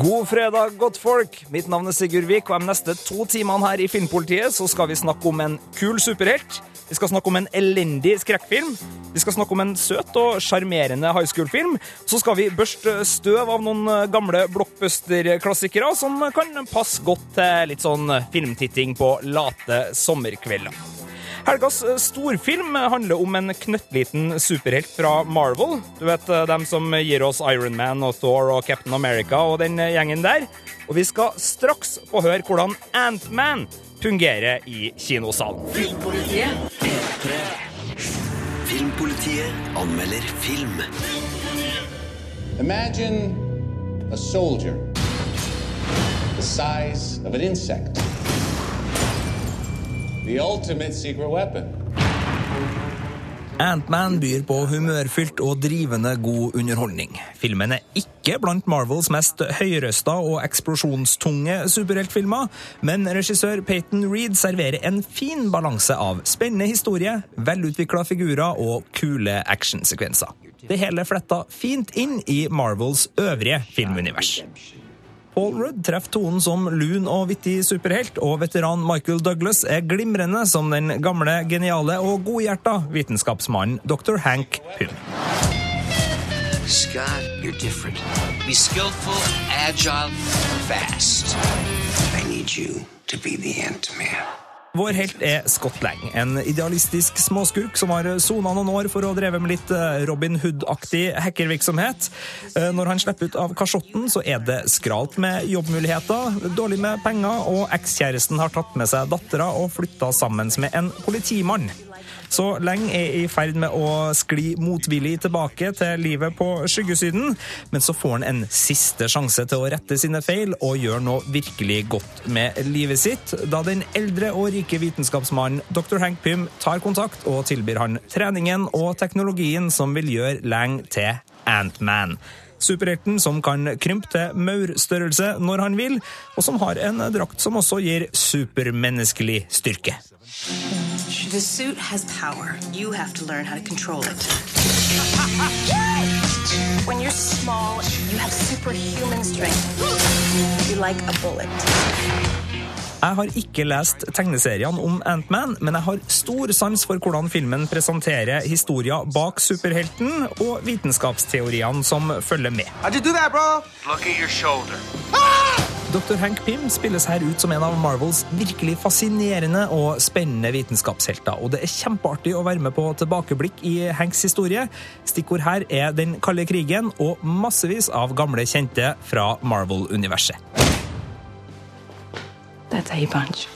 God fredag, godtfolk! Mitt navn er Sigurd Vik, og de neste to timene her i Filmpolitiet så skal vi snakke om en kul superhelt. Vi skal snakke om en elendig skrekkfilm. Vi skal snakke om en søt og sjarmerende high school-film. Så skal vi børste støv av noen gamle blockbuster-klassikere som kan passe godt til litt sånn filmtitting på late sommerkvelder. Helgas storfilm handler om en knøttliten superhelt fra Marvel. Du vet, dem som gir oss Iron Man og Thor og Captain America og den gjengen der. Og vi skal straks få høre hvordan Ant-Man fungerer i kinosalen. Filmpolitiet Filmpolitiet anmelder film. Imagine a soldier the size of an insect. Ant-Man byr på humørfylt og drivende god underholdning. Filmen er ikke blant Marvels mest høyrøsta og eksplosjonstunge superheltfilmer, men regissør Peyton Reed serverer en fin balanse av spennende historie, velutvikla figurer og kule actionsekvenser. Det hele fletta fint inn i Marvels øvrige filmunivers. Paul Rudd treffer tonen som lun og vittig superhelt, og veteran Michael Douglas er glimrende som den gamle, geniale og godhjerta vitenskapsmannen dr. Hank Pym. Scott, you're different. Be skillful, agile, fast. I need you to be the Ant-Man. Vår helt er Scott Lang, en idealistisk småskurk som har sona noen år for å dreve med litt eh, Robin Hood-aktig hackervirksomhet. Eh, når han slipper ut av kasjotten, så er det skralt med jobbmuligheter, dårlig med penger, og ekskjæresten har tatt med seg dattera og flytta sammen med en politimann. Så Lang er i ferd med å skli motvillig tilbake til livet på skyggesiden. men så får han en siste sjanse til å rette sine feil og gjøre noe virkelig godt med livet sitt, da den eldre og rike vitenskapsmannen dr. Hank Pym tar kontakt og tilbyr han treningen og teknologien som vil gjøre Lang til Ant-Man. Superhelten som kan krympe til maurstørrelse når han vil, og som har en drakt som også gir supermenneskelig styrke. The suit has power. You have to learn how to control it. when you're small, you have superhuman strength. You're like a bullet. Jeg har ikke lest tegneseriene om Ant-Man, men jeg har stor sans for hvordan filmen presenterer historier bak superhelten og vitenskapsteoriene som følger med. How'd you do that, bro? Look at your shoulder. Dr. Hank Pym spilles her ut som en av Marvels virkelig fascinerende og spennende vitenskapshelter, og det er kjempeartig å være med på tilbakeblikk i Hanks historie. Stikkord her er den kalde krigen og massevis av gamle kjente fra Marvel-universet. That's a bunch.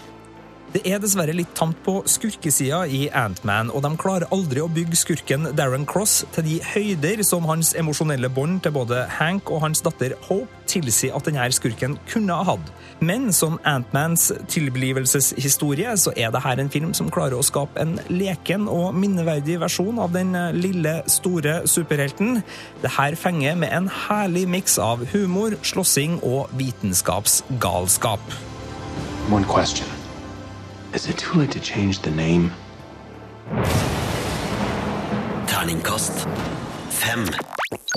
Det er dessverre litt tamt på skurkesida i Ant-Man, og de klarer aldri å bygge skurken Darren Cross til de høyder som hans emosjonelle bånd til både Hank og hans datter Hope tilsier at denne skurken kunne ha hatt. Men som Ant-Mans tilblivelseshistorie så er dette en film som klarer å skape en leken og minneverdig versjon av den lille, store superhelten. Dette fenger med en herlig miks av humor, slåssing og vitenskapsgalskap. One question. Is it too late to change the name? Terningkast fem.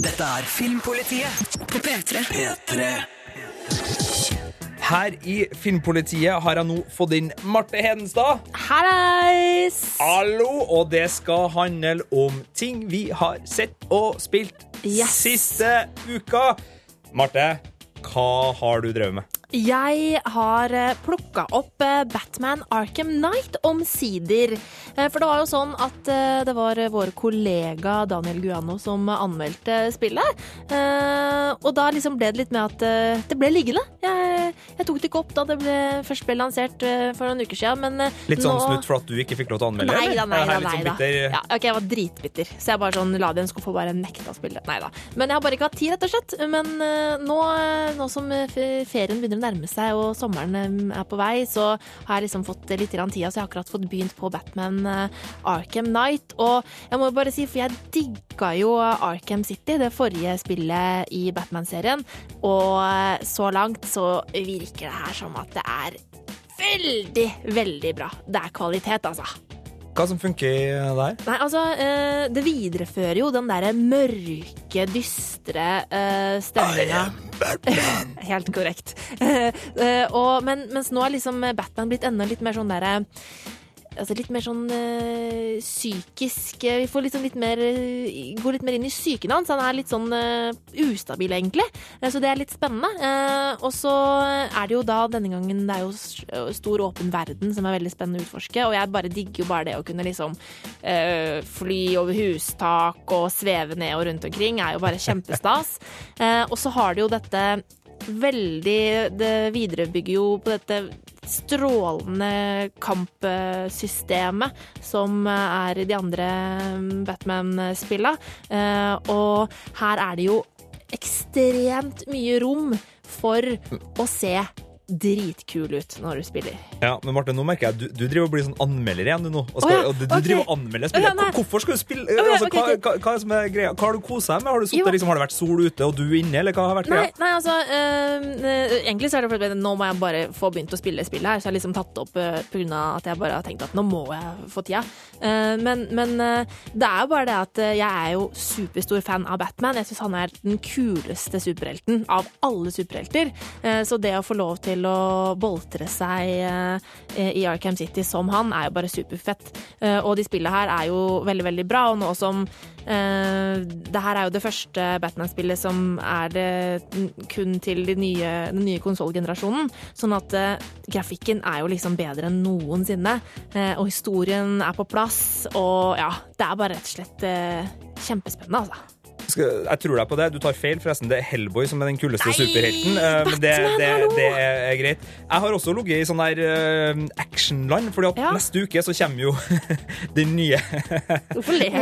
Dette er Filmpolitiet på P3. P3. Her i Filmpolitiet har jeg nå fått inn Marte Hedenstad. Hallais! Hallo! Og det skal handle om ting vi har sett og spilt Yes. siste uka. Marte, hva har du drevet med? Jeg har plukka opp eh, Batman Arkham Knight omsider. Eh, For det var jo sånn at eh, det var vår kollega Daniel Guano som anmeldte spillet. Eh, Og da liksom ble det litt med at eh, det ble liggende. Jeg, jeg tok det ikke opp da det ble, først ble lansert eh, for noen uker siden, men eh, Litt sånn nå- snutt for at du ikke fikk lov til å anmelde? Nei da, nei da. Nei, sånn da. Ja, ok, jeg var dritbitter, så jeg bare sånn la det i en skuff og bare nekta å spille. Nei da. Men jeg har bare ikke hatt tid, rett og slett. Men eh, nå, eh, nå som eh, ferien begynner å nærme seg og sommeren er på vei, så har jeg liksom fått litt tid, så jeg har akkurat fått begynt på Batman eh, Arkham Knight. Og jeg må bare si, for jeg digga jo Arkham City, det forrige spillet i Batman-serien, og eh, så langt så virker det her som at det er veldig, veldig bra. Det er kvalitet, altså. Hva som funker der? Nei, altså, eh, det viderefører jo den derre mørke, dystre eh, stemninga. Helt korrekt. Eh, og, men, mens nå er liksom Batman blitt enda litt mer sånn derre Altså litt mer sånn øh, psykisk eh, Vi får liksom litt mer eh, Går litt mer inn i psyken hans. Han er litt sånn øh, ustabil, egentlig. Så det er litt spennende. Eh, og så er det jo da denne gangen Det er jo stor åpen verden som er veldig spennende å utforske. Og jeg bare digger jo bare det å kunne liksom fly over hustak og sveve ned og rundt omkring. Er jo bare kjempestas. Eh, og så har det jo dette veldig Det viderebygger jo på dette strålende kampsystemet som er i de andre Batman-spilla. Eh, Og her er det jo ekstremt mye rom for å se dritkul ut når du spiller. Ja, men Martin, nå merker jeg du, du driver og blir sånn anmelder igjen du nå. Og, skal, oh, ja, og du, du ok. driver og anmelder spillet. ja, nei. Hvorfor skal du spille? ja, altså, okay, hva, ok. hva, hva det som er greia? Hva har du kosa deg med? Har suttet, liksom, har det vært sol ute, og du inne, eller hva har vært Nei, greia? nei altså eh, eh, Egentlig så er det fordi nå må jeg bare få begynt å spille spillet her. Så jeg har liksom tatt det opp øh, pga. at jeg bare har tenkt at nå må jeg få tida. Uh, men men øh, det er jo bare det at eh, jeg er jo superstor fan av Batman. Jeg syns han er den kuleste superhelten av alle superhelter. uh, så det å få lov til å boltre seg eh, i Arkham City som han, er jo bare superfett. Eh, og de spillene her er jo veldig, veldig bra. Og nå som eh, Det her er jo det første Batman-spillet som er det kun til de nye, den nye konsollgenerasjonen. Sånn at grafikken er jo liksom bedre enn noensinne. Og historien er på plass. Og ja, det er bare rett og slett kjempespennende, altså. Jeg tror deg på det. Du tar feil, forresten. Det er Hellboy som er den kuleste superhelten. eh, men det, det, det er greit. Jeg har også ligget i sånn der eh, actionland, fordi at Ja. neste uke så kommer jo den nye?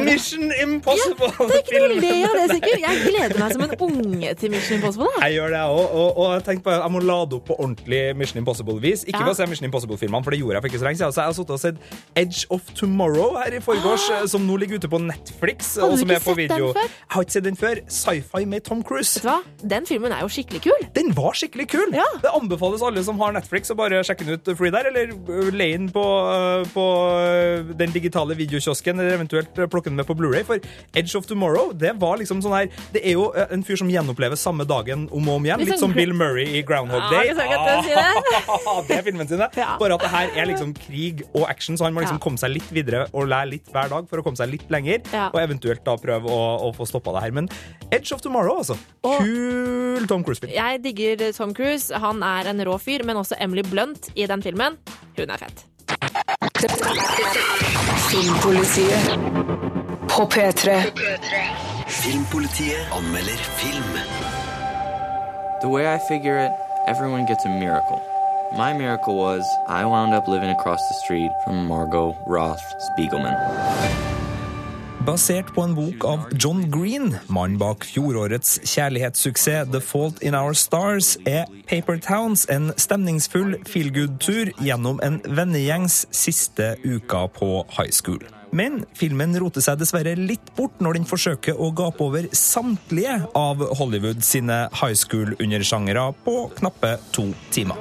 Mission Impossible! Det er ikke noe å le filmen. av det, sikkert. Jeg gleder meg som en unge til Mission Impossible. jeg. Jeg gjør det, jeg òg. Og, og jeg tenkte på, jeg må lade opp på ordentlig Mission Impossible-vis. Ikke Ja. ved å se Mission Impossible-filmene, for det gjorde jeg for ikke så lenge siden. Så jeg har sittet og sett Edge of Tomorrow her i forgårs, ah. som nå ligger ute på Netflix. Hadde og du ikke er på sett den før? Jeg har ikke sett den før. Sci-fi med Tom Cruise. Vet du hva? Den filmen er jo skikkelig kul. Den var skikkelig kul! Ja. Det anbefales alle som har Netflix, å bare sjekke den ut free der, eller uh, leie den på, uh, på uh, den digitale videokiosken, eller eventuelt plukke den med på Blu-ray. For Edge of Tomorrow, det var liksom sånn her Det er jo en fyr som gjenopplever samme dagen om og om igjen. Litt Litt som sånn- Bill Murray i Groundhog Day. Ah, det er filmen sin, det. Ja. Bare at det her er liksom krig og action, så han må liksom Ja. komme seg litt videre og lære litt hver dag for å komme seg litt lenger, og eventuelt da prøve å, å få stoppa det her. Men Edge of Tomorrow, altså. Og- Kul Tom Cruise-film. Jeg digger Tom Cruise. Han er en rå fyr, men også Emily Blunt i den filmen. Hun er fett. Filmpolitiet på P3. Filmpolitiet anmelder film. The way I figure it, everyone gets a miracle. My miracle was I wound up living across the street from Margot Roth Spiegelman. Basert på en bok av John Green, mannen bak fjorårets kjærlighetssuksess The Fault in Our Stars, er Paper Towns en stemningsfull feelgood-tur gjennom en vennegjengs siste uka på high school. Men filmen roter seg dessverre litt bort når den forsøker å gape over samtlige av Hollywood sine high school-undersjangere på knappe to timer.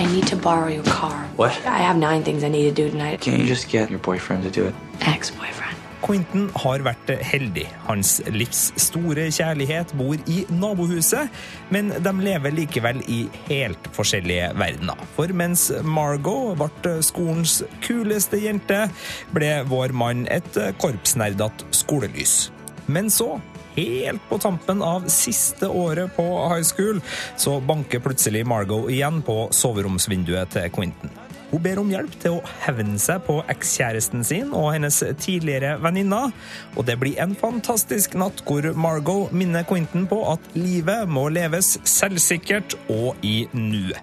I need to borrow your car. What? I have nine things I need to do tonight. Can't you just get your boyfriend to do it? Ex-boyfriend. Quentin har vært heldig. Hans livs store kjærlighet bor i nabohuset, men de lever likevel i helt forskjellige verdener. For mens Margot ble skolens kuleste jente, ble vår mann et korpsnerdete skolelys. Men så, helt på tampen av siste året på high school, så banker plutselig Margot igjen på soveromsvinduet til Quentin. Hun ber om hjelp til å hevne seg på ekskjæresten sin og hennes tidligere venninner. Og det blir en fantastisk natt hvor Margot minner Quentin på at livet må leves selvsikkert og i nuet.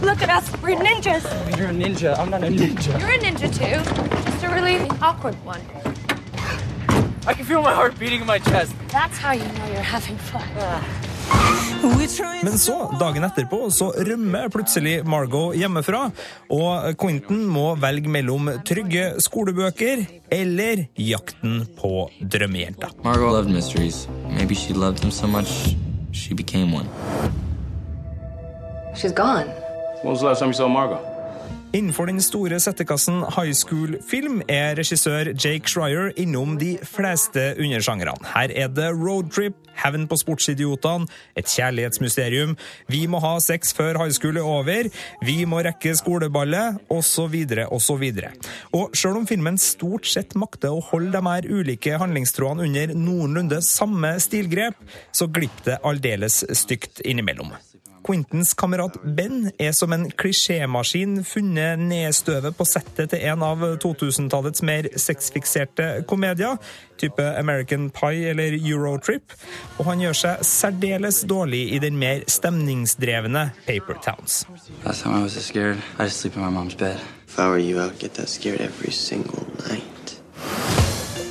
Look at us. We're ninjas. You're a ninja. I'm not a ninja. You're a ninja too. Just a really awkward one. I can feel my heart beating in my chest. That's how you know you're having fun. Men så, dagen etterpå, så rømmer plutselig Margot hjemmefra, og Quentin må velge mellom trygge skolebøker eller jakten på drømmejenta. Margot loved mysteries. Maybe she loved them so much she became one. She's gone. When was the last time you saw Margot? Innenfor den store settekassen high school-film er regissør Jake Schreier innom de fleste undersjangrene. Her er det roadtrip, hevn på sportsidiotene, et kjærlighetsmysterium, vi må ha sex før high school er over, vi må rekke skoleballet, osv., osv. Og sjøl om filmen stort sett makter å holde de her ulike handlingstrådene under noenlunde samme stilgrep, så glipper det aldeles stygt innimellom. Quintons kamerat Ben er som en klisjémaskin funnet nedstøvet på settet til en av 2000-tallets mer sexfikserte komedier, type American Pie eller Eurotrip, og han gjør seg særdeles dårlig i den mer stemningsdrevne Paper Towns. Last time I was scared, I just sleep in my mom's bed. If I were you, I'd get that scared every single night.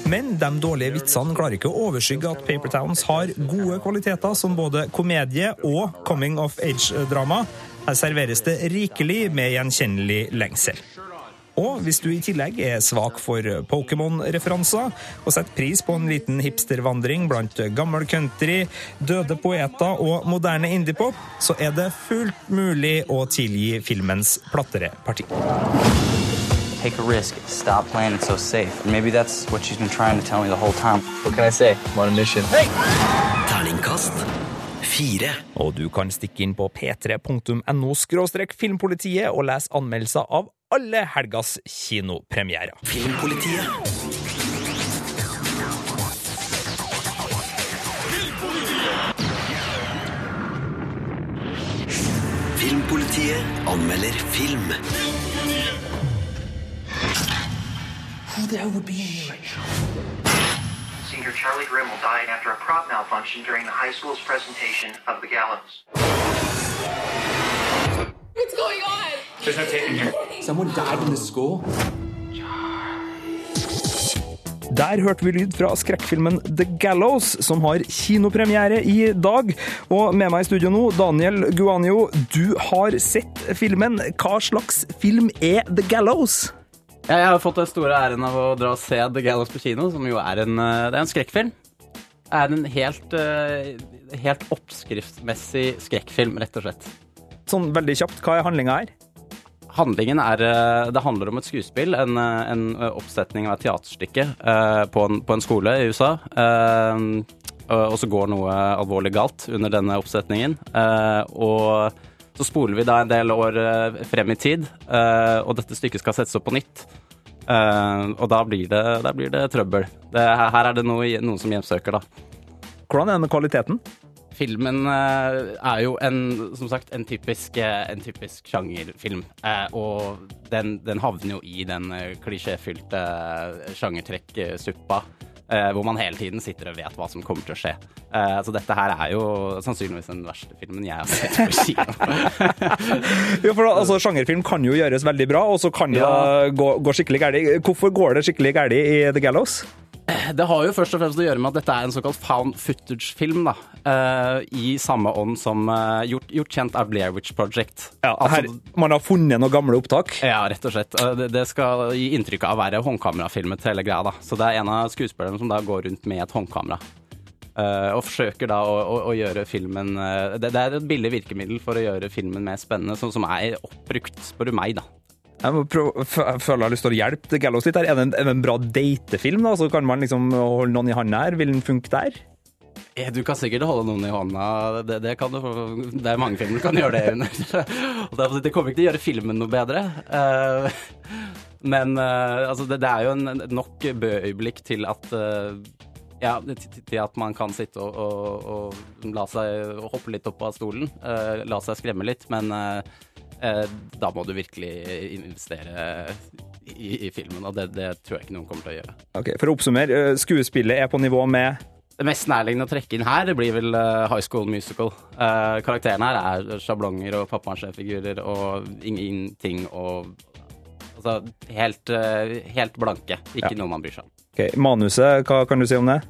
Men de dårlige vitsene klarer ikke å overskygge at Paper Towns har gode kvaliteter som både komedie og coming of age-drama. Her serveres det rikelig med gjenkjennelig lengsel. Og hvis du i tillegg er svak for Pokémon-referanser og setter pris på en liten hipstervandring blant gammel country, døde poeter og moderne indiepop, så er det fullt mulig å tilgi filmens plattere parti. Take a risk. Stop playing it so safe. Maybe that's what she's been trying to tell me the whole time. What can I say? I'm on a mission. Terningkast fire. Og du kan stikke inn på p3.no filmpolitiet og lese anmeldelser av alle helgas kinopremierer. Filmpolitiet. Filmpolitiet anmelder film. Who the hell would be in here right now? Senior Charlie Grimmel died after a prop malfunction during the high school's presentation of the gallows. What's going on? There's no tape in here. Someone died in the school? Der hørte vi lyd fra skrekkfilmen The Gallows, som har kinopremiere i dag. Og med meg i studio nå, Daniel Guanio, du har sett filmen. Hva slags film er The Gallows? Jeg har fått den store æren av å dra og se The Gallows på kino, som jo er en, eh, det er en skrekkfilm. Det er en helt, eh, helt oppskriftsmessig skrekkfilm, rett og slett. Sånn veldig kjapt, hva er handlinga her? Handlingen er eh, Det handler om et skuespill, en, en oppsetning av et teaterstykke på, en, på en skole i USA. Og så går noe alvorlig galt under denne oppsetningen. Og så spoler vi da en del år eh, frem i tid, eh, og dette stykket skal settes opp på nytt. Eh, og da blir det, da blir det trøbbel. Det, her er det noe, noen som hjemsøker, da. Hvordan er med kvaliteten? Filmen er jo en, som sagt, en typisk, en typisk sjangerfilm. Og den, den havner jo i den klisjéfylte sjangertrekksuppa. Eh, hvor man hele tiden sitter og vet hva som kommer til å skje. Eh, så dette her er jo sannsynligvis den verste filmen jeg har sett på kino. Jo, for da, altså, Sjangerfilm kan jo gjøres veldig bra, og så kan det Ja. gå, gå skikkelig galt. Hvorfor går det skikkelig galt i The Gallows? Det har jo først og fremst å gjøre med at dette er en såkalt found footage-film. da, uh, I samme ånd som uh, gjort, gjort kjent av Blair Witch Project. Ja, Altså, her, man har funnet noen gamle opptak. Ja, rett og slett. Uh, Det, det skal gi inntrykk av å være håndkamerafilmet hele greia. da. Så det er en av skuespillerne som da går rundt med et håndkamera. eh, og forsøker da å, å, å gjøre filmen eh, det, det er et billig virkemiddel for å gjøre filmen mer spennende, som, som er oppbrukt, spør du meg, da. Jeg må prøve, føler jeg har lyst til å hjelpe Gallows litt her. Er det en, er det en bra datefilm? da? Så kan man liksom holde noen i hånda her? Vil den funke der? Du kan sikkert holde noen i hånda. Det, det, kan du, det er mange filmer du kan gjøre det under. Det kommer ikke til å gjøre filmen noe bedre. Eh, Men eh, altså, det, det er jo en nok bøøyeblikk til at eh, ja, til at man kan sitte og, og, og la seg hoppe litt opp av stolen. la seg skremme litt. Men da må du virkelig investere i, i filmen, og det, det tror jeg ikke noen kommer til å gjøre. Ok, For å oppsummere, eh, skuespillet er på nivå med Det mest nærliggende å trekke inn her, det blir vel eh, High School Musical. Uh, karakterene her er sjablonger og pappmasjefigurer og ingenting og Altså helt, eh, helt blanke. Ikke Ja. noe man bryr seg om. Ok, Manuset, hva kan du si om det?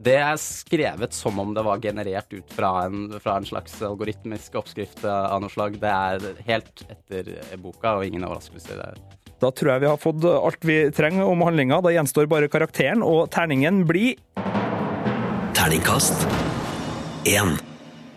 Det er skrevet som om det var generert ut fra en, fra en slags algoritmisk oppskrift av noe slag. Det er helt etter boka, og ingen overraskelser der. Da tror jeg vi har fått alt vi trenger om handlinga. Da gjenstår bare karakteren, og terningen blir Terningkast én.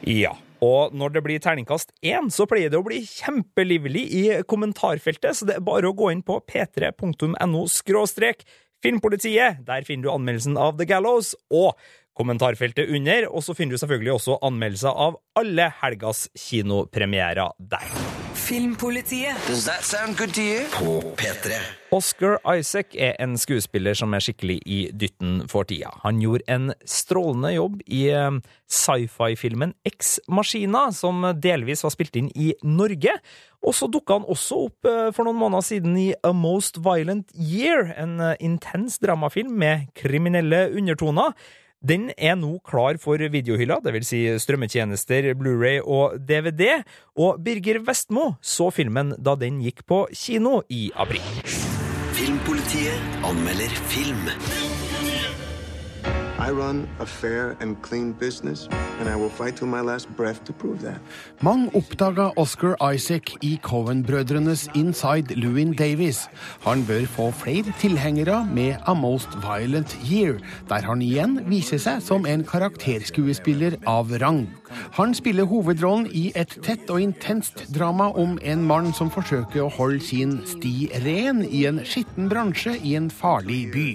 Ja. Og når det blir terningkast én, så pleier det å bli kjempelivlig i kommentarfeltet, så det er bare å gå inn på p3.no skråstrek filmpolitiet. Der finner du anmeldelsen av The Gallows og kommentarfeltet under, og så finner du selvfølgelig også anmeldelser av alle helgas kinopremierer der. Filmpolitiet. Does that sound good to you? På P3. Oscar Isaac er en skuespiller som er skikkelig i dytten for tida. Han gjorde en strålende jobb i eh, sci-fi-filmen Ex Machina, som delvis var spilt inn i Norge. Og så dukka han også opp eh, for noen måneder siden i A Most Violent Year, en eh, intens dramafilm med kriminelle undertoner. Den er nå klar for videohylla, dvs. Si strømmetjenester, Blu-ray og DVD, og Birger Vestmo så filmen da den gikk på kino i april. Filmpolitiet anmelder film. That. Mang oppdaga Oscar Isaac i Cohen-brødrenes Inside Lewin Davies. Han bør få flere tilhengere med A Most Violent Year, der han igjen viser seg som en karakterskuespiller av rang. Han spiller hovedrollen i et tett og intenst drama om en mann som forsøker å holde sin sti ren i en skitten bransje i en farlig by.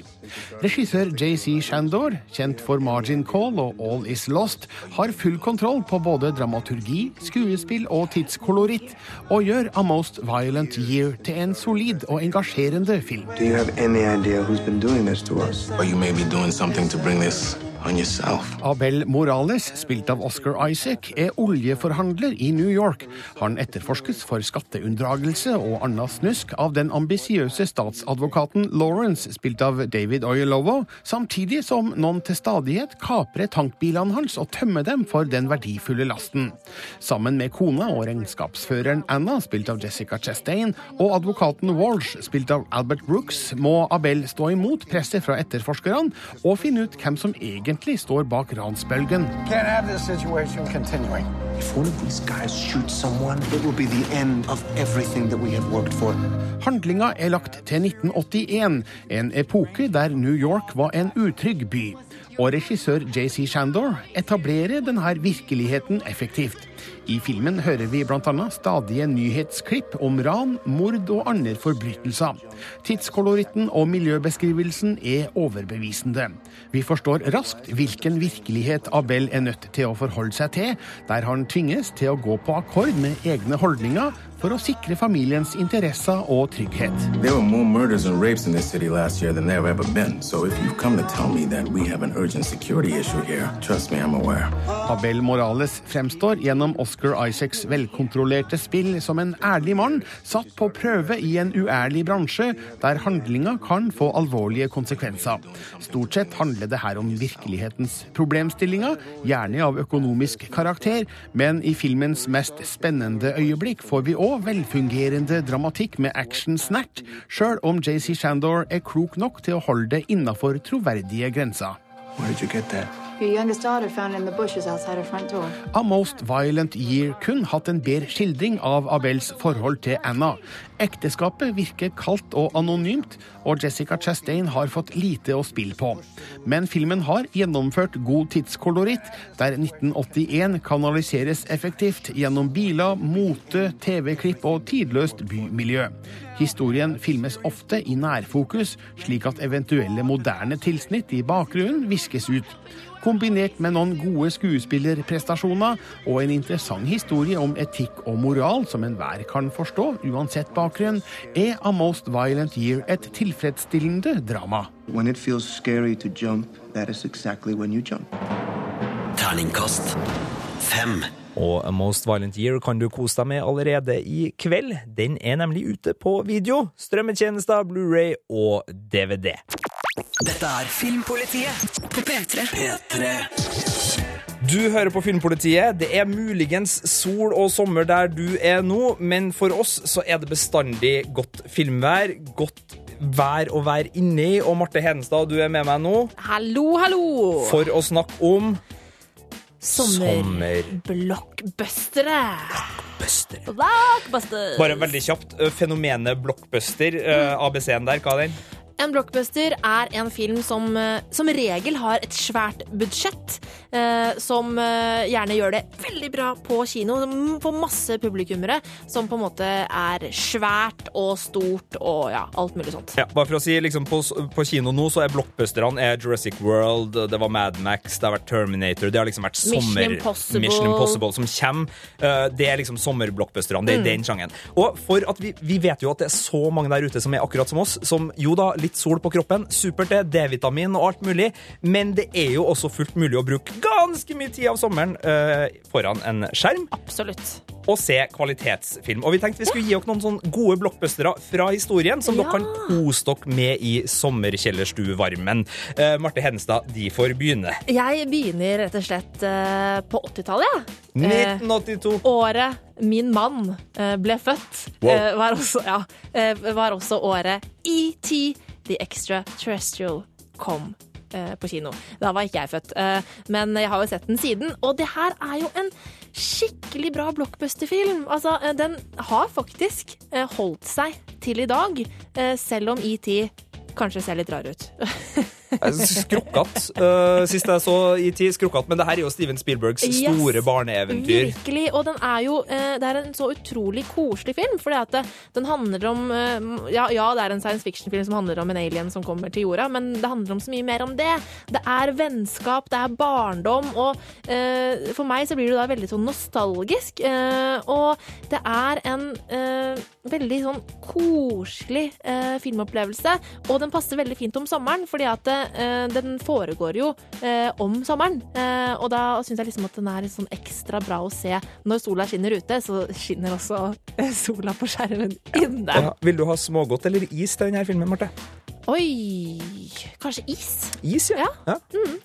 Regissør JC Shandor, kjent for Margin Call og All Is Lost, har full kontroll på både dramaturgi, skuespill og tidskoloritt, og gjør A Most Violent Year til en solid og engasjerende film. Do you have any idea who's been doing this to us? Or you may be doing something to bring this. Abel Morales, spilt av Oscar Isaac, er oljeforhandler i New York. Han etterforskes for skatteunndragelse og annet snusk av den ambisiøse statsadvokaten Lawrence, spilt av David Oyelowo, samtidig som noen til stadighet kaprer tankbilene hans og tømmer dem for den verdifulle lasten. Sammen med kona og regnskapsføreren Anna, spilt av Jessica Chastain, og advokaten Walsh, spilt av Albert Brooks, må Abel stå imot presset fra etterforskerne og finne ut hvem som egentlig står bak ransbølgen. Can't have this situation continuing. If one of these guys shoots someone, it will be the end of everything that we have worked for. Handlinga er lagt til 1981, en epoke der New York var en utrygg by. Og regissør JC Shandor etablerer denne virkeligheten effektivt. I filmen hører vi bl.a. stadige nyhetsklipp om ran, mord og andre forbrytelser. Tidskoloritten og miljøbeskrivelsen er overbevisende. Vi forstår raskt hvilken virkelighet Abel er nødt til å forholde seg til, der han tvinges til å gå på akkord med egne holdninger for å sikre familiens interesser og trygghet. There were more murders and rapes in this city last year than there have ever been. So if you come to tell me that we have an urgent security issue here, trust me, I'm aware. Abel Morales fremstår gjennom Oscar Isaacs velkontrollerte spill som en ærlig mann satt på prøve i en uærlig bransje der handlinga kan få alvorlige konsekvenser. Stort sett handler det her om virkelighetens problemstillinger, gjerne av økonomisk karakter, men i filmens mest spennende øyeblikk får vi òg velfungerende dramatikk med action-snert, sjøl om JC Shandor er klok nok til å holde det innafor troverdige grenser. Where did you get? A Most Violent Year kun hatt en bedre skildring av Abels forhold til Anna. Ekteskapet virker kaldt og anonymt, og Jessica Chastain har fått lite å spille på. Men filmen har gjennomført god tidskoloritt, der 1981 kanaliseres effektivt gjennom biler, mote, TV-klipp og tidløst bymiljø. Historien filmes ofte i nærfokus, slik at eventuelle moderne tilsnitt i bakgrunnen viskes ut. Kombinert med noen gode skuespillerprestasjoner og en interessant historie om etikk og moral som enhver kan forstå, uansett bakgrunn, er A Most Violent Year et tilfredsstillende drama. When it feels scary to jump, that is exactly when you jump. Terningkast 5. Og A Most Violent Year kan du kose deg med allerede i kveld. Den er nemlig ute på video, strømmetjenester, Blu-ray og DVD. Dette er Filmpolitiet på P3. P3. Du hører på Filmpolitiet. Det er muligens sol og sommer der du er nå, men for oss så er det bestandig godt filmvær, godt vær å være inni. Og Marte Hedenstad, du er med meg nå Hallo, hallo! for å snakke om Sommer. sommer. blockbuster. Buster. Bare veldig kjapt. ø, Fenomenet blockbuster, ø, ABC-en der, hva er den? En blockbuster er en film som eh, som regel har et svært budsjett, eh, som eh, gjerne gjør det veldig bra på kino, får masse publikummere, som på en måte er svært og stort og ja, alt mulig sånt. Ja, bare for å si, liksom på, på kino nå så er blockbusterne er Jurassic World, det var Mad Max, det har vært Terminator, det har liksom vært Mission sommer... Impossible. Mission Impossible som kommer. Det er liksom sommerblockbusterne, det er Mm. den sjangen. Og for at vi, vi vet jo at det er så mange der ute som er akkurat som oss, som jo da, litt sol på kroppen, supert det, D-vitamin og alt mulig, men det er jo også fullt mulig å bruke ganske mye tid av sommeren uh, foran en skjerm. Absolutt. Og se kvalitetsfilm. Og vi tenkte vi skulle gi dere noen sånne gode blockbustere fra historien som Ja. dere kan kose dere med i sommerkjellerstuevarmen. Uh, Marte Hedenstad, de får begynne. Jeg begynner rett og slett uh, på 80-tallet, ja. Eh, 1982. Året min mann eh, ble født, Wow. eh, var, også, ja, eh, var også året ET, The Extraterrestrial, kom eh, på kino. Da var ikke jeg født, eh, men jeg har jo sett den siden. Og det her er jo en skikkelig bra blockbuster-film. Altså, eh, den har faktisk holdt seg til i dag, selv om ET kanskje ser litt rar ut. Skrukkatt. Uh, sist jeg så ET, Skrukkete. Men det her er jo Steven Spielbergs Yes. store barneeventyr. Virkelig. Og den er jo uh, Det er en så utrolig koselig film. Fordi at det, den handler om uh, ja, ja, det er en science fiction-film som handler om en alien som kommer til jorda, men det handler om så mye mer om det. Det er vennskap, det er barndom, og eh, for meg så blir det da veldig sånn nostalgisk. eh, og det er en eh, veldig sånn koselig eh, filmopplevelse, og den passer veldig fint om sommeren, fordi at eh, den foregår jo eh, om sommeren. Eh, og da syns jeg liksom at den er sånn ekstra bra å se når sola skinner ute, så skinner også eh, sola på skjermen inne. Ja, vil du ha smågodt eller is til denne filmen, Marte? Oi Kanskje is? Is, ja. ja. Mm?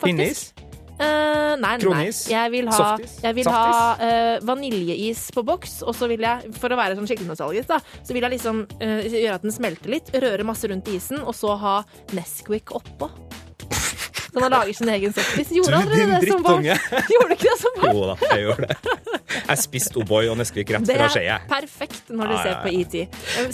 Eh, nei, nei, nei. Kronis? Jeg vil ha, Softis? jeg vil ha uh, vaniljeis på boks, og så vil jeg, for å være sånn skikkelig nostalgisk, da, så vil jeg liksom uh, gjøre at den smelter litt, røre masse rundt isen, og så ha Nesquik oppå. Så man lager sin egen softis. Gjorde Du, aldri det som barn? Gjorde du ikke det som barn? Jo da, jeg gjorde det. Jeg spiste O'boy og Nesquik rett Det er perfekt når du Ja, ja, ser på ET.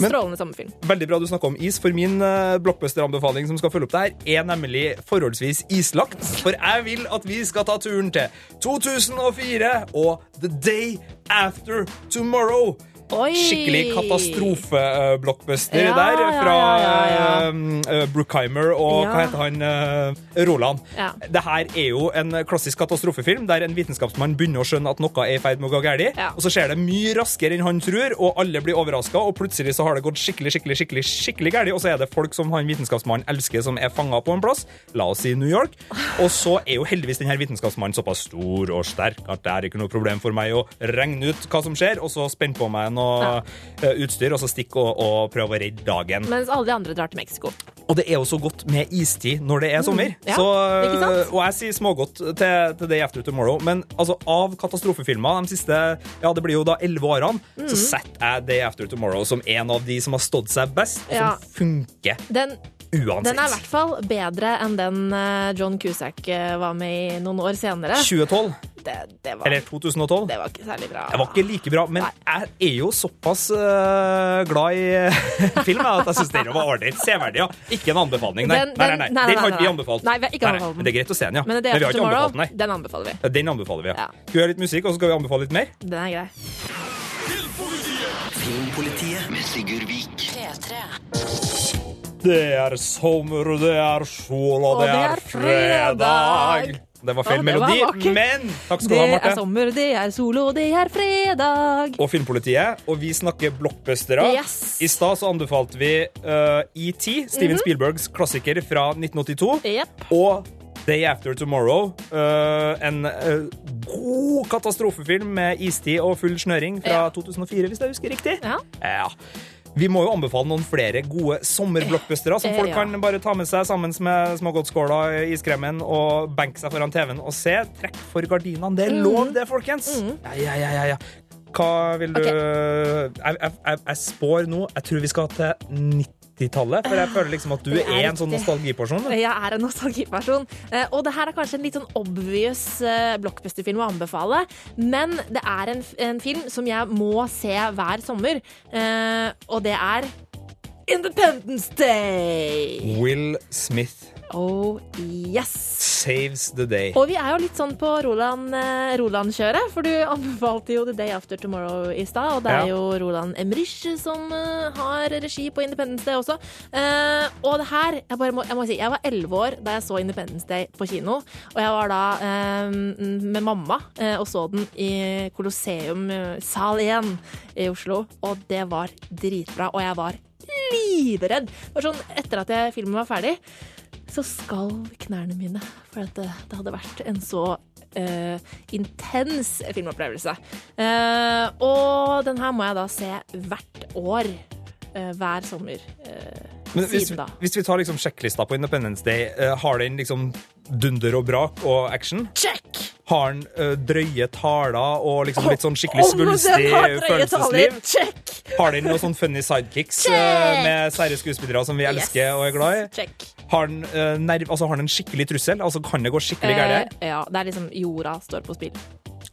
Strålende samme sommerfilm. Veldig bra du snakker om is, for min uh, blockbuster-anbefaling som skal følge opp det her, er nemlig forholdsvis islagt. For jeg vil at vi skal ta turen til 2004 og The Day After Tomorrow. Oi! Skikkelig katastrofe-blockbuster Ja, der, fra ja, ja, ja. um, uh, og hva heter han? Roland. Ja. Det her er jo en klassisk katastrofefilm der en vitenskapsmann begynner å skjønne at noe er i ferd med å gå galt, og så skjer det mye raskere enn han tror, og alle blir overraska, og plutselig så har det gått skikkelig skikkelig, skikkelig, skikkelig galt, og så er det folk som han vitenskapsmannen elsker, som er fanga på en plass, la oss si New York, og så er jo heldigvis denne vitenskapsmannen såpass stor og sterk at det er ikke noe problem for meg å regne ut hva som skjer, og så spenne på meg noe ja. utstyr, og så stikke og, og prøve å redde dagen. Mens alle de andre drar til Mexico. Og det er jo så godt med istid når det er sommer. Mm, ja, så, sant? og jeg sier smågodt til, til Day After Tomorrow, men altså, av katastrofefilmer de siste ja, det blir jo da 11 årene, så Mm. setter jeg Day After Tomorrow som en av de som har stått seg best, og som funker Den, uansett. den er i hvert fall bedre enn den eh, John Cusack eh, var med i noen år senere. 2012, Det, det, var, eller 2012. det var ikke særlig bra. Det var ikke like bra, men jeg er jo såpass uh, glad i film at jeg syns den var ålreit. Severdig, ja. Ikke en anbefaling, nei. Den- nei, nei, den- nei. nei, nei, Den har ikke vi anbefalt. Nei, vi har ikke Nei, nei, anbefalt den. Men det er greit å se den, ja. Men det vi har ikke Tomorrow, anbefalt den, nei. den anbefaler vi. Ja, Den anbefaler vi, ja. Ja. Skal vi høre litt musikk, og så skal vi anbefale litt mer? Den er grei. Filmpolitiet Det er sommer, det er sol, og Og det er fredag. Det var feil det var melodi, vakkert. men takk skal du ha, er sommer, det er sol, og det er fredag. Og Filmpolitiet, og vi snakker blockbustere. Yes. I stad så anbefalte vi uh, ET, Steven Mhm. Spielbergs klassiker fra 1982. Yep. Og Day After Tomorrow, uh, en uh, god katastrofefilm med istid og full snøring fra 2004, hvis jeg husker riktig. Ja. Ja. Vi må jo anbefale noen flere gode sommerblockbustere som Eh, folk kan bare ta med seg sammen med smågodtskåla, iskremen og benke seg foran TV-en og se. Trekk for gardinene. Det er Mm. lov, det, folkens. Ja, ja, ja, ja, ja. Hva vil du jeg, jeg, jeg, jeg spår nå Jeg tror vi skal til 90-tallet, for jeg føler liksom at du er, er en sånn nostalgiperson. da. Jeg er en nostalgiperson. Eh, Og det her er kanskje en litt sånn obvious eh, blockbuster-film å anbefale, men det er en, en film som jeg må se hver sommer, eh, og det er Independence Day! Will Smith Oh yes! saves the day. Og vi er jo litt sånn på Roland-kjøret, Roland-kjøret, for du anbefalte jo The Day After Tomorrow i stad, og det er Ja. jo Roland Emrich som eh, har regi på Independence Day også. Uh, og det her, jeg, må, jeg må si, jeg var elleve år da jeg så Independence Day på kino, og jeg var da uh, med mamma uh, og så den i Colosseum eh, sal 1 i Oslo, og det var dritbra, og jeg var livredd. Det var sånn, etter at jeg, filmen var ferdig, så skalv knærne mine. For at det, det hadde vært en så uh, intens filmopplevelse. Uh, og den her må jeg da se hvert år. Uh, hver sommer. eh, Men hvis, siden da. hvis vi tar liksom sjekklista på Independence Day, eh, har den liksom dunder og brak og action? Check! Har den eh, drøye taler og liksom litt sånn skikkelig svulstig oh, følelsesliv? Check! Har den noen sånn funny sidekicks eh, med sære skuespillere som vi elsker og er glad i? Check. Har den, eh, nerv, altså, har den en skikkelig trussel? Altså, kan det gå skikkelig galt her? Eh, ja, det er liksom jorda står på spill.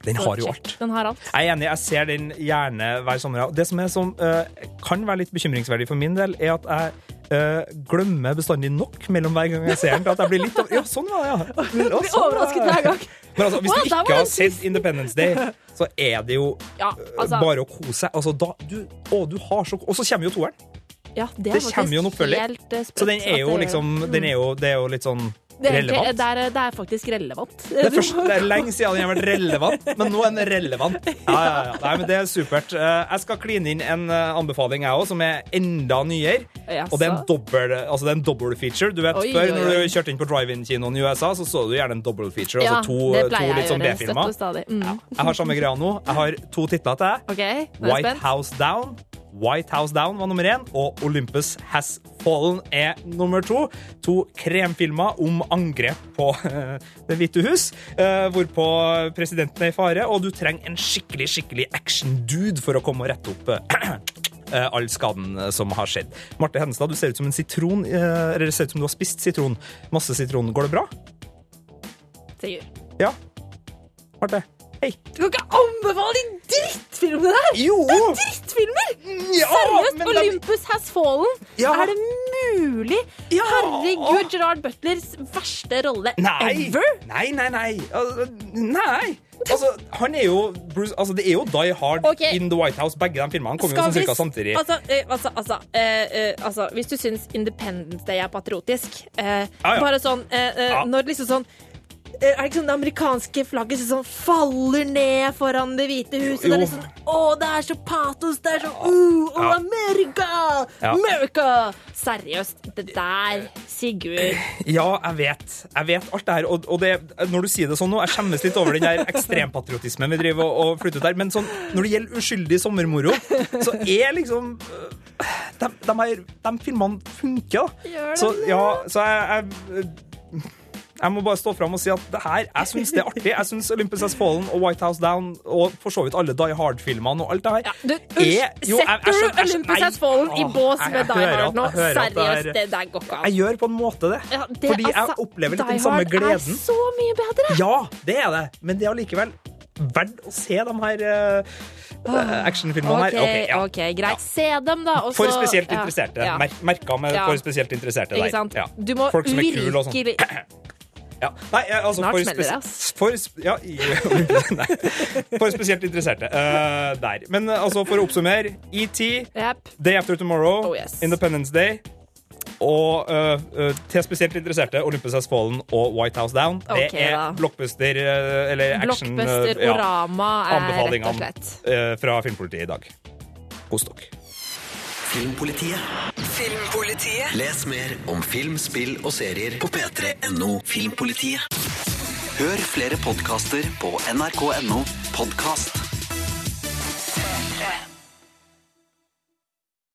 Den har jo alt. Den har alt. Jeg er enig, jeg ser den gjerne hver sommer. Det som, er som eh, kan være litt bekymringsverdig for min del, er at jeg eh, glemmer bestandig nok mellom hver gang jeg ser den. til at jeg blir litt Ja, sånn var det, ja. Ja, blir sånn var overrasket det. hver gang. Men altså, hvis Wow, du der var ikke har sett Independence Day, så er det jo Ja, eh, altså- bare å kose seg. Altså, da, du, å, du har så Og så kommer jo toeren. Ja, det, Det kommer jo en oppfølger. helt eh, Så den er jo liksom den er jo, Det er jo litt sånn Det er, egentlig- relevant. det, er, det er faktisk relevant. Det er, først, det er lenge siden den har vært relevant, men nå er den relevant. Ja, ja, ja. Nei, men Det er supert. Eh, Jeg skal kline inn en eh, anbefaling, jeg òg, som er enda nyere. Og det er en dobbel, altså en feature. Du vet, Oi, Før, oi, når du kjørte inn på drive-in-kinoen i USA, så så du gjerne en dobbel feature. Altså to, to litt sånn. B-filmer. Mm. Jeg har samme greia nå. Jeg har to titler til deg. OK, nå jeg White. House Down. White House Down var nummer én, og Olympus Has Fallen er nummer to. To kremfilmer om angrep på eh, Det hvite hus, eh, hvorpå presidenten er i fare, og du trenger en skikkelig skikkelig action-dude for å komme og rette opp eh, all skaden som har skjedd. Marte Henstad, du ser ut som en sitron. Eller ser ut som du har spist sitron. Masse sitron. Går det bra? Sigurd. Ja. Marte. Hei. Du kan ikke anbefale de drittfilmene der! Jo! Det er drittfilmer! Ja, Seriøst! Olympus Has Fallen. Ja. Er det mulig? Herregud, Gerard Butlers verste rolle Nei. ever. Nei, nei, nei. Altså, nei. Altså, han er jo Bruce, altså, Det er jo Die Hard okay. in The White House. Begge de filmene kommer jo sånn cirka samtidig. Altså, eh, altså, altså, uh, altså Hvis du syns Independence Day er patriotisk uh, ah, ja. Bare sånn Ja. Når liksom sånn er det ikke sånn det amerikanske flagget som sånn faller ned foran Det hvite huset? Det er liksom, å, det er så patos! Det er så uh, oh, America! Ja. America! Seriøst, det der, Sigurd Ja, jeg vet. Jeg vet alt det her. Og, og det, når du sier det sånn nå, jeg skjemmes litt over den der ekstrempatriotismen vi driver og, og flytter ut der. Men sånn, når det gjelder uskyldig sommermoro, så er liksom de, de, her, de filmene funker, da. Gjør det Så, ja, så jeg, jeg jeg må bare stå fram og si at det her, jeg syns det er artig. Jeg syns Olympus Has Fallen og White House Down og for så vidt alle Die Hard-filmene og alt det her du, er jo, jeg- jeg Setter du Olympus Has Fallen i bås med jeg Die Hard nå? jeg er- Seriøst, det der går ikke an. Jeg gjør på en måte det. Ja, det- fordi jeg altså, opplever litt den samme gleden. Die Hard er så mye bedre! Ja, det er det, men det er allikevel verdt å se de her uh, actionfilmene her. Ok, ja. ok, greit. Se dem, da. Også, For spesielt interesserte. ja. Mer merka med Ja. for spesielt interesserte Ikke der. sant? Ja. Du må sånn. virkelig Ja. Nei, altså, Snart for, smeller det, ass. for, ja, for spesielt interesserte. Uh, der. Men eh, altså, for å oppsummere ET, Day After Tomorrow, Oh, yes. Independence Day og uh, uh, til spesielt interesserte Olympus Has Fallen og White House Down. Okay, det er da. blockbuster uh, eller action Blockbuster ja, Orama er rett og anbefalingene slett. fra Filmpolitiet i dag. Kos dere. Filmpolitiet. Filmpolitiet. Les mer om film, spill og serier på p3.no Filmpolitiet. Hør flere podkaster på nrk.no podkast.